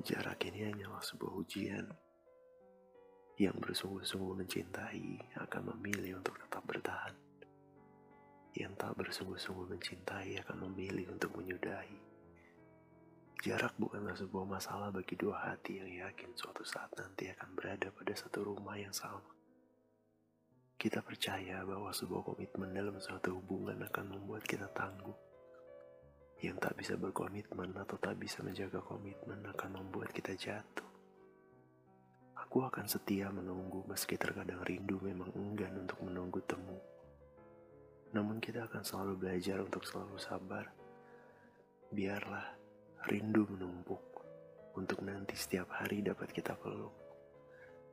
Jarak ini hanyalah sebuah ujian. Yang bersungguh-sungguh mencintai akan memilih untuk tetap bertahan. Yang tak bersungguh-sungguh mencintai akan memilih untuk menyudahi. Jarak bukanlah sebuah masalah bagi dua hati yang yakin suatu saat nanti akan berada pada satu rumah yang sama. Kita percaya bahwa sebuah komitmen dalam suatu hubungan akan membuat kita tangguh yang tak bisa berkomitmen atau tak bisa menjaga komitmen akan membuat kita jatuh. Aku akan setia menunggu meski terkadang rindu memang enggan untuk menunggu temu. Namun kita akan selalu belajar untuk selalu sabar. Biarlah rindu menumpuk untuk nanti setiap hari dapat kita peluk.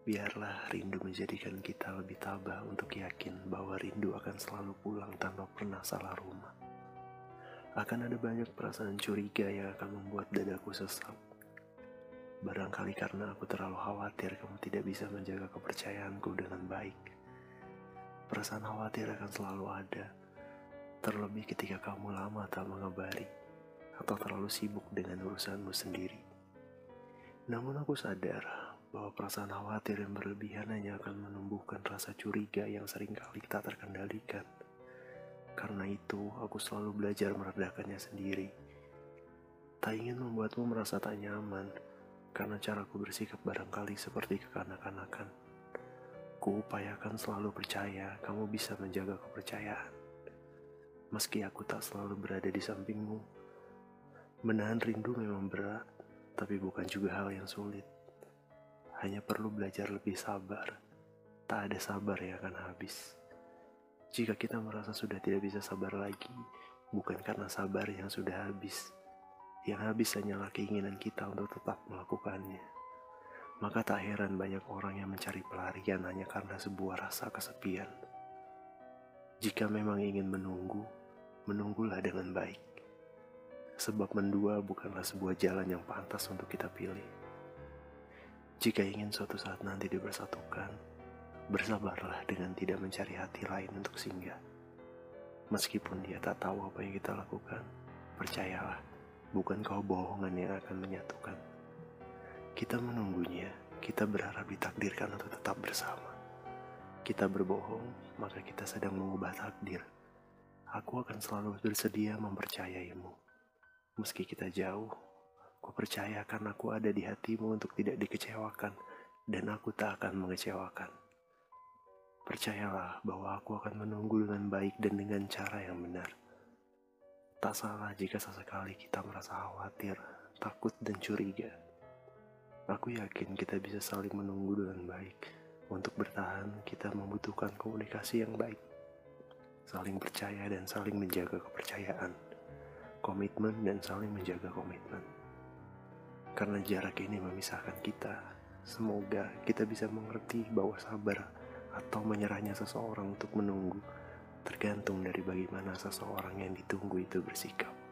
Biarlah rindu menjadikan kita lebih tabah untuk yakin bahwa rindu akan selalu pulang tanpa pernah salah rumah akan ada banyak perasaan curiga yang akan membuat dadaku sesak. Barangkali karena aku terlalu khawatir kamu tidak bisa menjaga kepercayaanku dengan baik. Perasaan khawatir akan selalu ada, terlebih ketika kamu lama tak mengabari atau terlalu sibuk dengan urusanmu sendiri. Namun aku sadar bahwa perasaan khawatir yang berlebihan hanya akan menumbuhkan rasa curiga yang sering kali tak terkendalikan. Karena itu, aku selalu belajar meredakannya sendiri. Tak ingin membuatmu merasa tak nyaman, karena caraku bersikap barangkali seperti kekanak-kanakan. Kuupayakan selalu percaya kamu bisa menjaga kepercayaan. Meski aku tak selalu berada di sampingmu, menahan rindu memang berat, tapi bukan juga hal yang sulit. Hanya perlu belajar lebih sabar. Tak ada sabar yang akan habis. Jika kita merasa sudah tidak bisa sabar lagi, bukan karena sabar yang sudah habis. Yang habis hanyalah keinginan kita untuk tetap melakukannya. Maka tak heran banyak orang yang mencari pelarian hanya karena sebuah rasa kesepian. Jika memang ingin menunggu, menunggulah dengan baik. Sebab mendua bukanlah sebuah jalan yang pantas untuk kita pilih. Jika ingin suatu saat nanti dibersatukan, Bersabarlah dengan tidak mencari hati lain untuk singgah. Meskipun dia tak tahu apa yang kita lakukan, percayalah, bukan kau bohongan yang akan menyatukan. Kita menunggunya, kita berharap ditakdirkan untuk tetap bersama. Kita berbohong, maka kita sedang mengubah takdir. Aku akan selalu bersedia mempercayaimu. Meski kita jauh, ku percaya karena aku ada di hatimu untuk tidak dikecewakan, dan aku tak akan mengecewakan. Percayalah bahwa aku akan menunggu dengan baik dan dengan cara yang benar. Tak salah jika sesekali kita merasa khawatir, takut, dan curiga. Aku yakin kita bisa saling menunggu dengan baik. Untuk bertahan, kita membutuhkan komunikasi yang baik, saling percaya dan saling menjaga kepercayaan, komitmen dan saling menjaga komitmen. Karena jarak ini memisahkan kita, semoga kita bisa mengerti bahwa sabar atau menyerahnya seseorang untuk menunggu, tergantung dari bagaimana seseorang yang ditunggu itu bersikap.